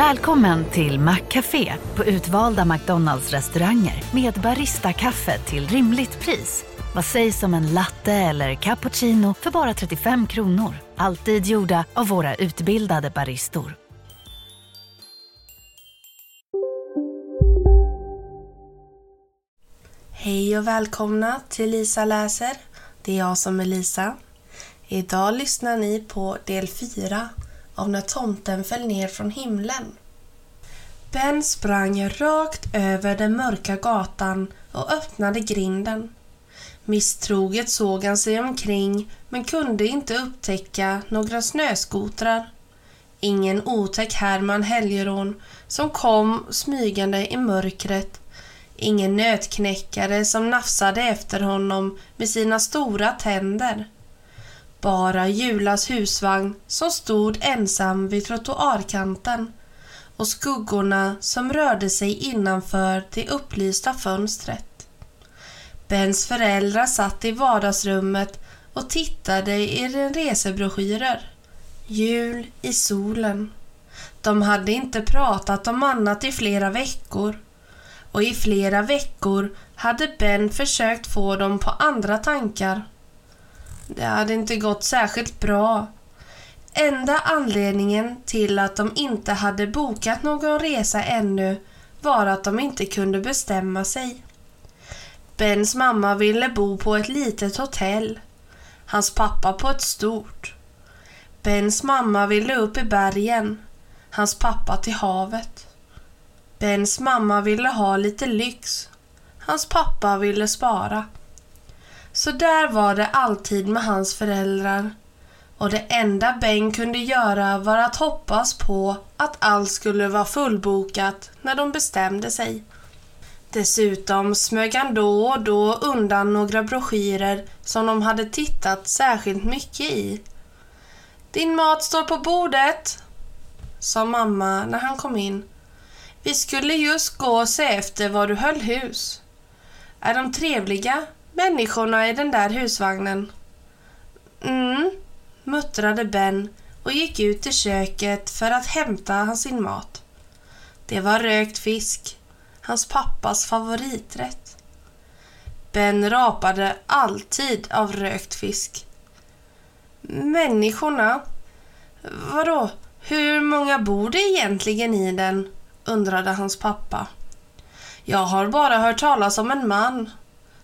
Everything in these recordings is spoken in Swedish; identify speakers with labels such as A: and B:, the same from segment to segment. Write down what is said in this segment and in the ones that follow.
A: Välkommen till Maccafé på utvalda McDonalds restauranger med Baristakaffe till rimligt pris. Vad sägs om en latte eller cappuccino för bara 35 kronor? Alltid gjorda av våra utbildade baristor.
B: Hej och välkomna till Lisa läser. Det är jag som är Lisa. Idag lyssnar ni på del 4 av När tomten föll ner från himlen. Ben sprang rakt över den mörka gatan och öppnade grinden. Misstroget såg han sig omkring men kunde inte upptäcka några snöskotrar. Ingen otäck Herman Helgerån som kom smygande i mörkret. Ingen nötknäckare som nafsade efter honom med sina stora tänder. Bara Julas husvagn som stod ensam vid trottoarkanten och skuggorna som rörde sig innanför det upplysta fönstret. Bens föräldrar satt i vardagsrummet och tittade i resebroschyrer. Jul i solen. De hade inte pratat om annat i flera veckor och i flera veckor hade Ben försökt få dem på andra tankar. Det hade inte gått särskilt bra. Enda anledningen till att de inte hade bokat någon resa ännu var att de inte kunde bestämma sig. Bens mamma ville bo på ett litet hotell. Hans pappa på ett stort. Bens mamma ville upp i bergen. Hans pappa till havet. Bens mamma ville ha lite lyx. Hans pappa ville spara. Så där var det alltid med hans föräldrar. Och det enda Ben kunde göra var att hoppas på att allt skulle vara fullbokat när de bestämde sig. Dessutom smög han då och då undan några broschyrer som de hade tittat särskilt mycket i. Din mat står på bordet, sa mamma när han kom in. Vi skulle just gå och se efter var du höll hus. Är de trevliga, människorna i den där husvagnen? Mm, muttrade Ben och gick ut i köket för att hämta sin mat. Det var rökt fisk, hans pappas favoriträtt. Ben rapade alltid av rökt fisk. Människorna? Vadå, hur många bor det egentligen i den? undrade hans pappa. Jag har bara hört talas om en man.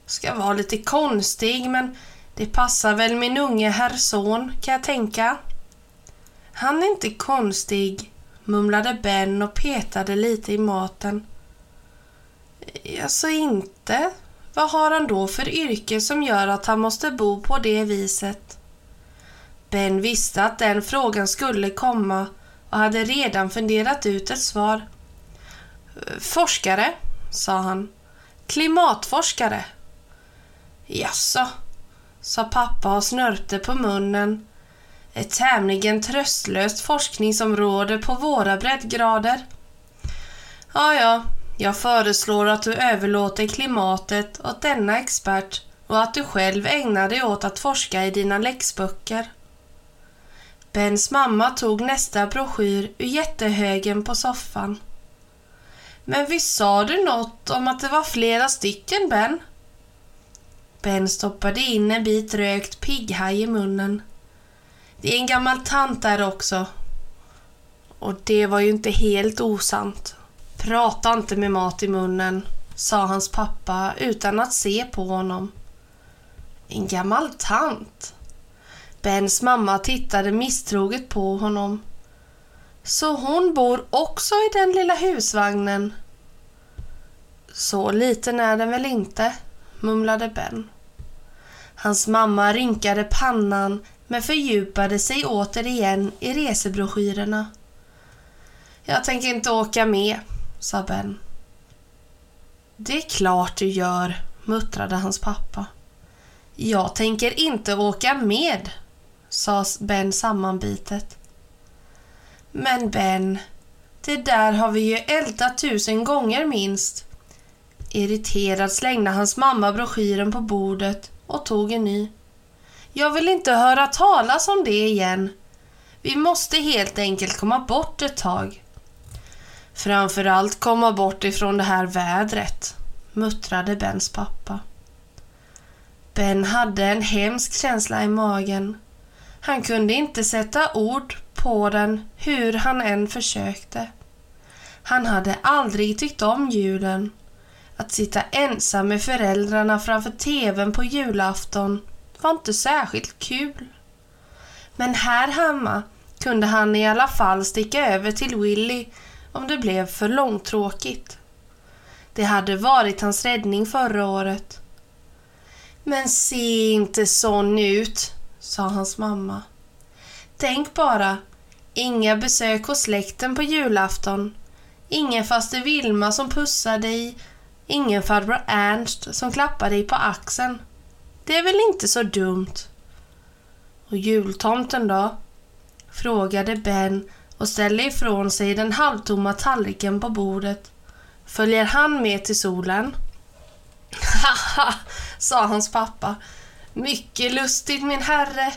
B: Ska vara lite konstig men det passar väl min unge herr son kan jag tänka. Han är inte konstig, mumlade Ben och petade lite i maten. Jaså inte? Vad har han då för yrke som gör att han måste bo på det viset? Ben visste att den frågan skulle komma och hade redan funderat ut ett svar. Forskare, sa han. Klimatforskare. Jaså, sa pappa och snörpte på munnen. Ett tämligen tröstlöst forskningsområde på våra breddgrader. Ja, ja, jag föreslår att du överlåter klimatet åt denna expert och att du själv ägnar dig åt att forska i dina läxböcker. Bens mamma tog nästa broschyr ur jättehögen på soffan. Men visst sa du något om att det var flera stycken, Ben? Ben stoppade in en bit rökt pigghaj i munnen. Det är en gammal tant där också. Och det var ju inte helt osant. Prata inte med mat i munnen, sa hans pappa utan att se på honom. En gammal tant? Bens mamma tittade misstroget på honom. Så hon bor också i den lilla husvagnen? Så liten är den väl inte, mumlade Ben. Hans mamma rynkade pannan men fördjupade sig återigen i resebroschyrerna. Jag tänker inte åka med, sa Ben. Det är klart du gör, muttrade hans pappa. Jag tänker inte åka med, sa Ben sammanbitet. Men Ben, det där har vi ju ältat tusen gånger minst. Irriterad slängde hans mamma broschyren på bordet och tog en ny. Jag vill inte höra talas om det igen. Vi måste helt enkelt komma bort ett tag. Framförallt komma bort ifrån det här vädret, muttrade Bens pappa. Ben hade en hemsk känsla i magen. Han kunde inte sätta ord på den hur han än försökte. Han hade aldrig tyckt om julen. Att sitta ensam med föräldrarna framför TVn på julafton var inte särskilt kul. Men här hemma kunde han i alla fall sticka över till Willy om det blev för långtråkigt. Det hade varit hans räddning förra året. Men se inte sån ut, sa hans mamma. Tänk bara, inga besök hos släkten på julafton. Ingen faster Vilma som pussar dig. Ingen farbror Ernst som klappar dig på axeln. Det är väl inte så dumt? Och jultomten då? Frågade Ben och ställde ifrån sig den halvtomma tallriken på bordet. Följer han med till solen? Haha, sa hans pappa. Mycket lustigt min herre.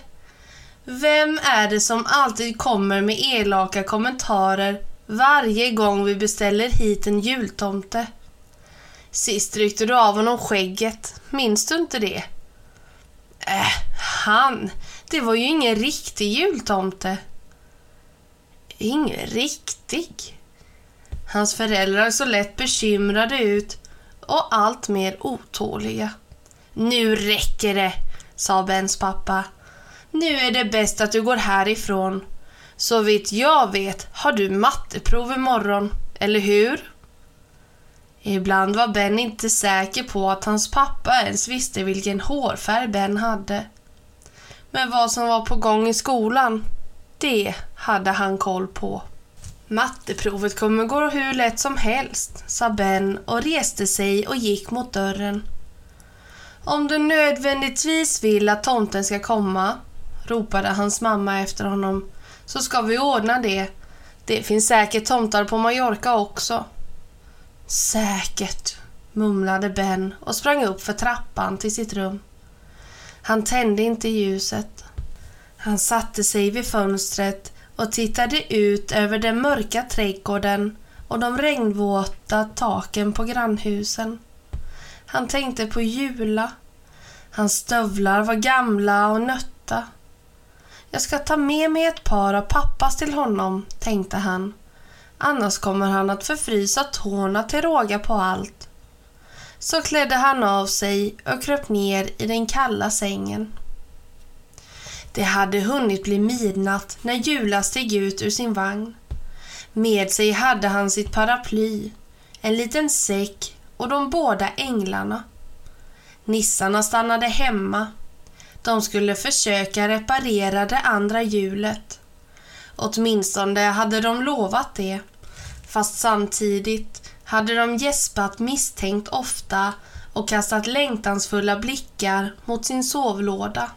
B: Vem är det som alltid kommer med elaka kommentarer varje gång vi beställer hit en jultomte? Sist ryckte du av honom skägget, minns du inte det? Äh, han, det var ju ingen riktig jultomte. Ingen riktig? Hans föräldrar såg lätt bekymrade ut och allt mer otåliga. Nu räcker det, sa Bens pappa. Nu är det bäst att du går härifrån. Så vitt jag vet har du matteprov imorgon, eller hur? Ibland var Ben inte säker på att hans pappa ens visste vilken hårfärg Ben hade. Men vad som var på gång i skolan, det hade han koll på. Matteprovet kommer gå hur lätt som helst, sa Ben och reste sig och gick mot dörren. Om du nödvändigtvis vill att tomten ska komma, ropade hans mamma efter honom, så ska vi ordna det. Det finns säkert tomtar på Mallorca också. Säkert, mumlade Ben och sprang upp för trappan till sitt rum. Han tände inte ljuset. Han satte sig vid fönstret och tittade ut över den mörka trädgården och de regnvåta taken på grannhusen. Han tänkte på Jula. Hans stövlar var gamla och nötta. Jag ska ta med mig ett par av pappas till honom, tänkte han. Annars kommer han att förfrysa tårna till råga på allt. Så klädde han av sig och kröp ner i den kalla sängen. Det hade hunnit bli midnatt när Jula steg ut ur sin vagn. Med sig hade han sitt paraply, en liten säck och de båda änglarna. Nissarna stannade hemma. De skulle försöka reparera det andra hjulet. Åtminstone hade de lovat det. Fast samtidigt hade de gäspat misstänkt ofta och kastat längtansfulla blickar mot sin sovlåda.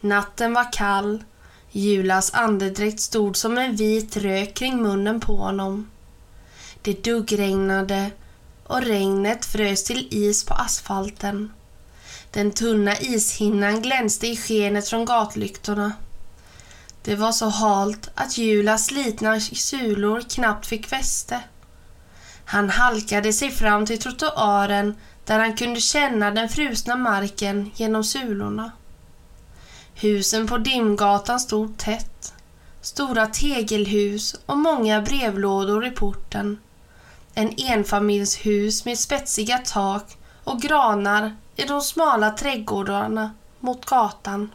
B: Natten var kall. Julas andedräkt stod som en vit rök kring munnen på honom. Det duggregnade och regnet frös till is på asfalten. Den tunna ishinnan glänste i skenet från gatlyktorna. Det var så halt att Julas slitna sulor knappt fick fäste. Han halkade sig fram till trottoaren där han kunde känna den frusna marken genom sulorna. Husen på Dimgatan stod tätt. Stora tegelhus och många brevlådor i porten. En enfamiljshus med spetsiga tak och granar i de smala trädgårdarna mot gatan.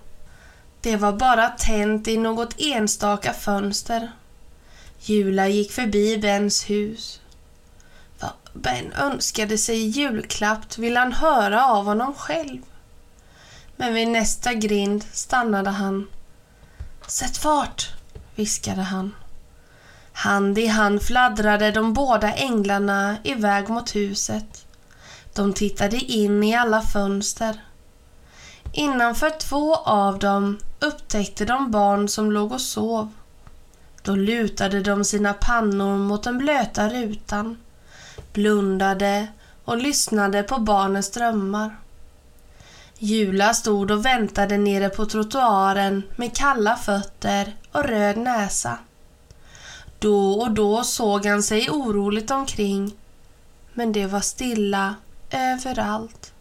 B: Det var bara tänt i något enstaka fönster. Jula gick förbi Bens hus. Vad Ben önskade sig i julklapp ville han höra av honom själv. Men vid nästa grind stannade han. Sätt fart, viskade han. Hand i hand fladdrade de båda änglarna iväg mot huset. De tittade in i alla fönster. Innanför två av dem upptäckte de barn som låg och sov. Då lutade de sina pannor mot den blöta rutan, blundade och lyssnade på barnens drömmar. Jula stod och väntade nere på trottoaren med kalla fötter och röd näsa. Då och då såg han sig oroligt omkring, men det var stilla överallt.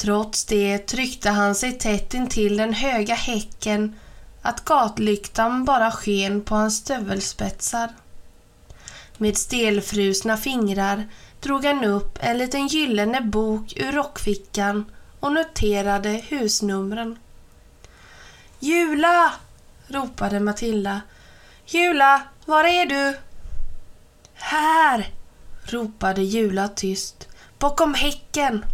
B: Trots det tryckte han sig tätt intill den höga häcken att gatlyktan bara sken på hans stövelspetsar. Med stelfrusna fingrar drog han upp en liten gyllene bok ur rockfickan och noterade husnumren. Jula! ropade Matilda. Jula, var är du? Här! ropade Jula tyst. Bakom häcken.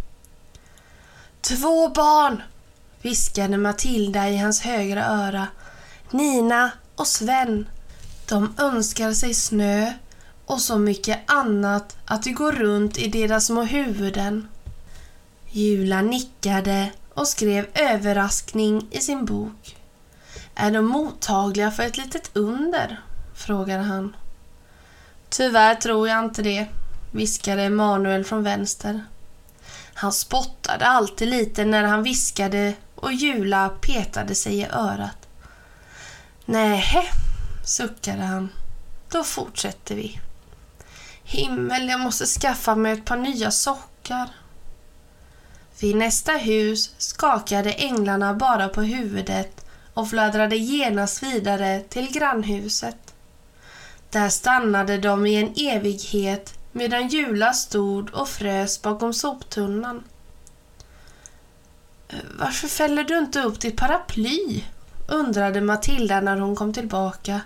B: Två barn! viskade Matilda i hans högra öra. Nina och Sven. De önskar sig snö och så mycket annat att det går runt i deras små huvuden. Jula nickade och skrev överraskning i sin bok. Är de mottagliga för ett litet under? frågade han. Tyvärr tror jag inte det, viskade Emanuel från vänster. Han spottade alltid lite när han viskade och Jula petade sig i örat. Nähä, suckade han. Då fortsätter vi. Himmel, jag måste skaffa mig ett par nya sockar. Vid nästa hus skakade änglarna bara på huvudet och fladdrade genast vidare till grannhuset. Där stannade de i en evighet medan Jula stod och frös bakom soptunnan. Eh, varför fäller du inte upp ditt paraply? undrade Matilda när hon kom tillbaka.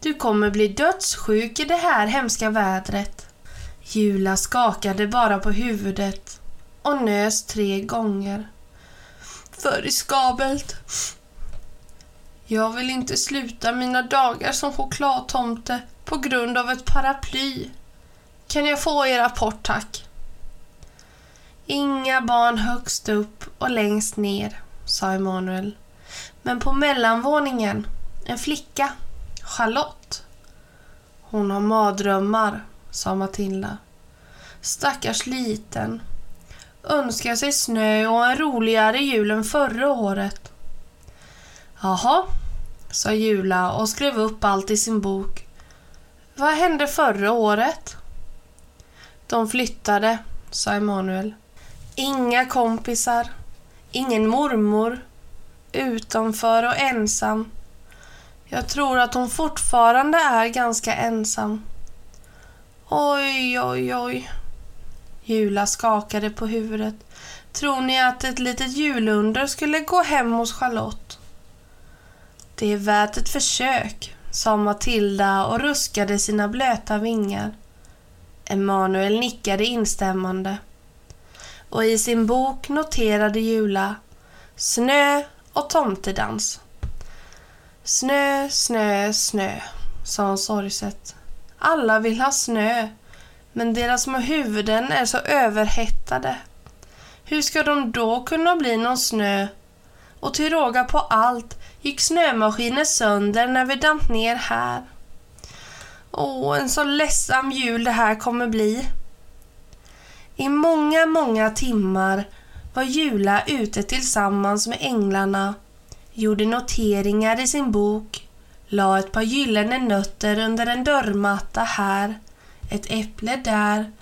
B: Du kommer bli dödssjuk i det här hemska vädret. Jula skakade bara på huvudet och nös tre gånger. För riskabelt. Jag vill inte sluta mina dagar som chokladtomte på grund av ett paraply. Kan jag få er rapport, tack? Inga barn högst upp och längst ner, sa Emanuel. Men på mellanvåningen, en flicka, Charlotte. Hon har mardrömmar, sa Matilda. Stackars liten. Önskar sig snö och en roligare jul än förra året. Jaha, sa Jula och skrev upp allt i sin bok. Vad hände förra året? De flyttade, sa Emanuel. Inga kompisar, ingen mormor, utanför och ensam. Jag tror att hon fortfarande är ganska ensam. Oj, oj, oj. Jula skakade på huvudet. Tror ni att ett litet julunder skulle gå hem hos Charlotte? Det är värt ett försök, sa Matilda och ruskade sina blöta vingar. Emanuel nickade instämmande. Och i sin bok noterade Jula snö och tomtedans. Snö, snö, snö, sa hon sorgset. Alla vill ha snö, men deras små huvuden är så överhettade. Hur ska de då kunna bli någon snö? Och till råga på allt gick snömaskinen sönder när vi damp ner här. Åh, en så ledsam jul det här kommer bli. I många, många timmar var Jula ute tillsammans med änglarna, gjorde noteringar i sin bok, la ett par gyllene nötter under en dörrmatta här, ett äpple där,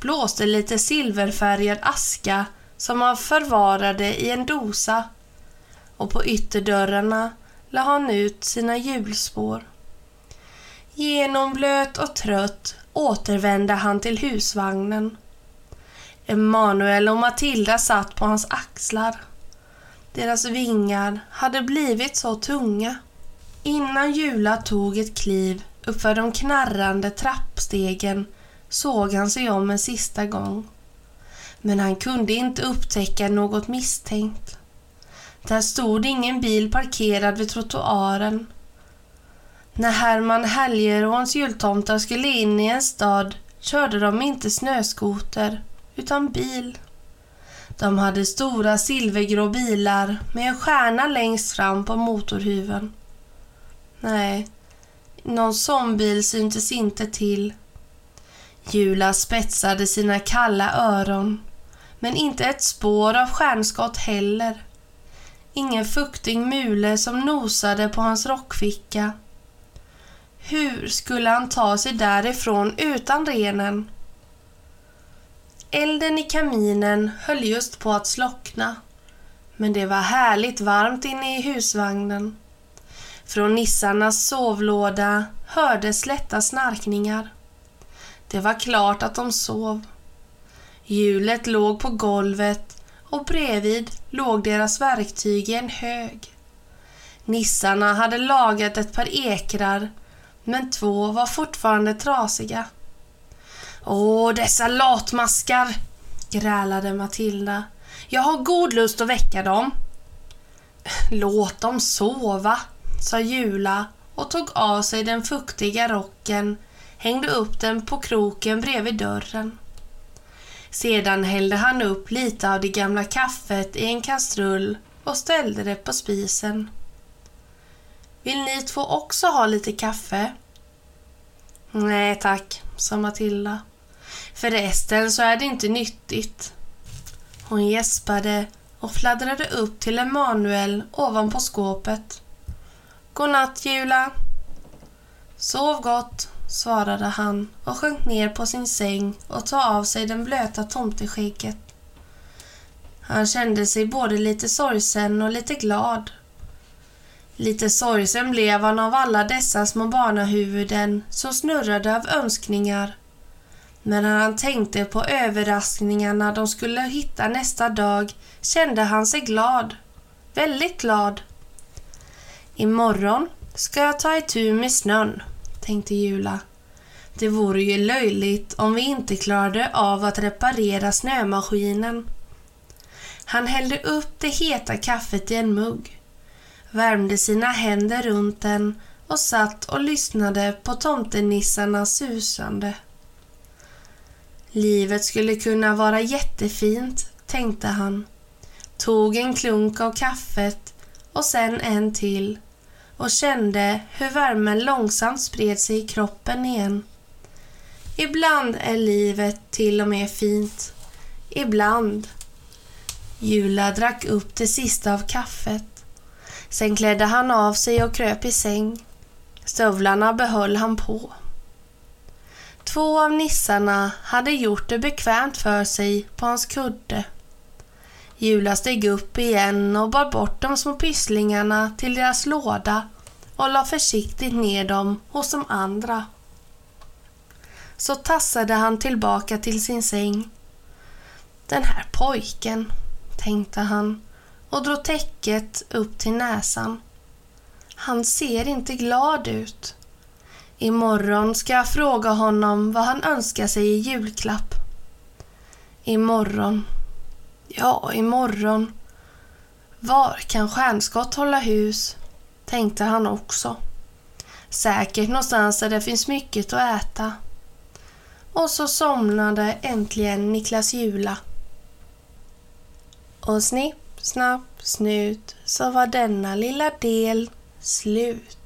B: blåste lite silverfärgad aska som han förvarade i en dosa och på ytterdörrarna la han ut sina hjulspår. Genomblöt och trött återvände han till husvagnen. Emanuel och Matilda satt på hans axlar. Deras vingar hade blivit så tunga. Innan Jula tog ett kliv uppför de knarrande trappstegen såg han sig om en sista gång. Men han kunde inte upptäcka något misstänkt. Där stod ingen bil parkerad vid trottoaren. När Herman Helger och hans jultomtar skulle in i en stad körde de inte snöskoter utan bil. De hade stora silvergrå bilar med en stjärna längst fram på motorhuven. Nej, någon sån bil syntes inte till. Jula spetsade sina kalla öron, men inte ett spår av stjärnskott heller. Ingen fuktig mule som nosade på hans rockficka. Hur skulle han ta sig därifrån utan renen? Elden i kaminen höll just på att slockna. Men det var härligt varmt inne i husvagnen. Från nissarnas sovlåda hördes lätta snarkningar. Det var klart att de sov. Hjulet låg på golvet och bredvid låg deras verktyg i en hög. Nissarna hade lagat ett par ekrar, men två var fortfarande trasiga. Åh, dessa latmaskar, grälade Matilda. Jag har god lust att väcka dem. Låt dem sova, sa Jula och tog av sig den fuktiga rocken, hängde upp den på kroken bredvid dörren. Sedan hällde han upp lite av det gamla kaffet i en kastrull och ställde det på spisen. Vill ni två också ha lite kaffe? Nej tack, sa Matilda. Förresten så är det inte nyttigt. Hon gäspade och fladdrade upp till Emanuel ovanpå skåpet. Godnatt, Jula. Sov gott, svarade han och sjönk ner på sin säng och tog av sig den blöta tomteskägget. Han kände sig både lite sorgsen och lite glad. Lite sorgsen blev han av alla dessa små barnahuvuden som snurrade av önskningar. Men när han tänkte på överraskningarna de skulle hitta nästa dag kände han sig glad. Väldigt glad. Imorgon ska jag ta itu med snön, tänkte Jula. Det vore ju löjligt om vi inte klarade av att reparera snömaskinen. Han hällde upp det heta kaffet i en mugg, värmde sina händer runt den och satt och lyssnade på tomtenissarnas susande. Livet skulle kunna vara jättefint, tänkte han. Tog en klunk av kaffet och sen en till och kände hur värmen långsamt spred sig i kroppen igen. Ibland är livet till och med fint. Ibland. Jula drack upp det sista av kaffet. Sen klädde han av sig och kröp i säng. Stövlarna behöll han på. Två av nissarna hade gjort det bekvämt för sig på hans kudde. Jula steg upp igen och bar bort de små pysslingarna till deras låda och la försiktigt ner dem hos de andra. Så tassade han tillbaka till sin säng. Den här pojken, tänkte han och drog täcket upp till näsan. Han ser inte glad ut. Imorgon ska jag fråga honom vad han önskar sig i julklapp. Imorgon. Ja, imorgon. Var kan stjärnskott hålla hus? Tänkte han också. Säkert någonstans där det finns mycket att äta. Och så somnade äntligen Niklas Jula. Och snipp, snapp, snut så var denna lilla del slut.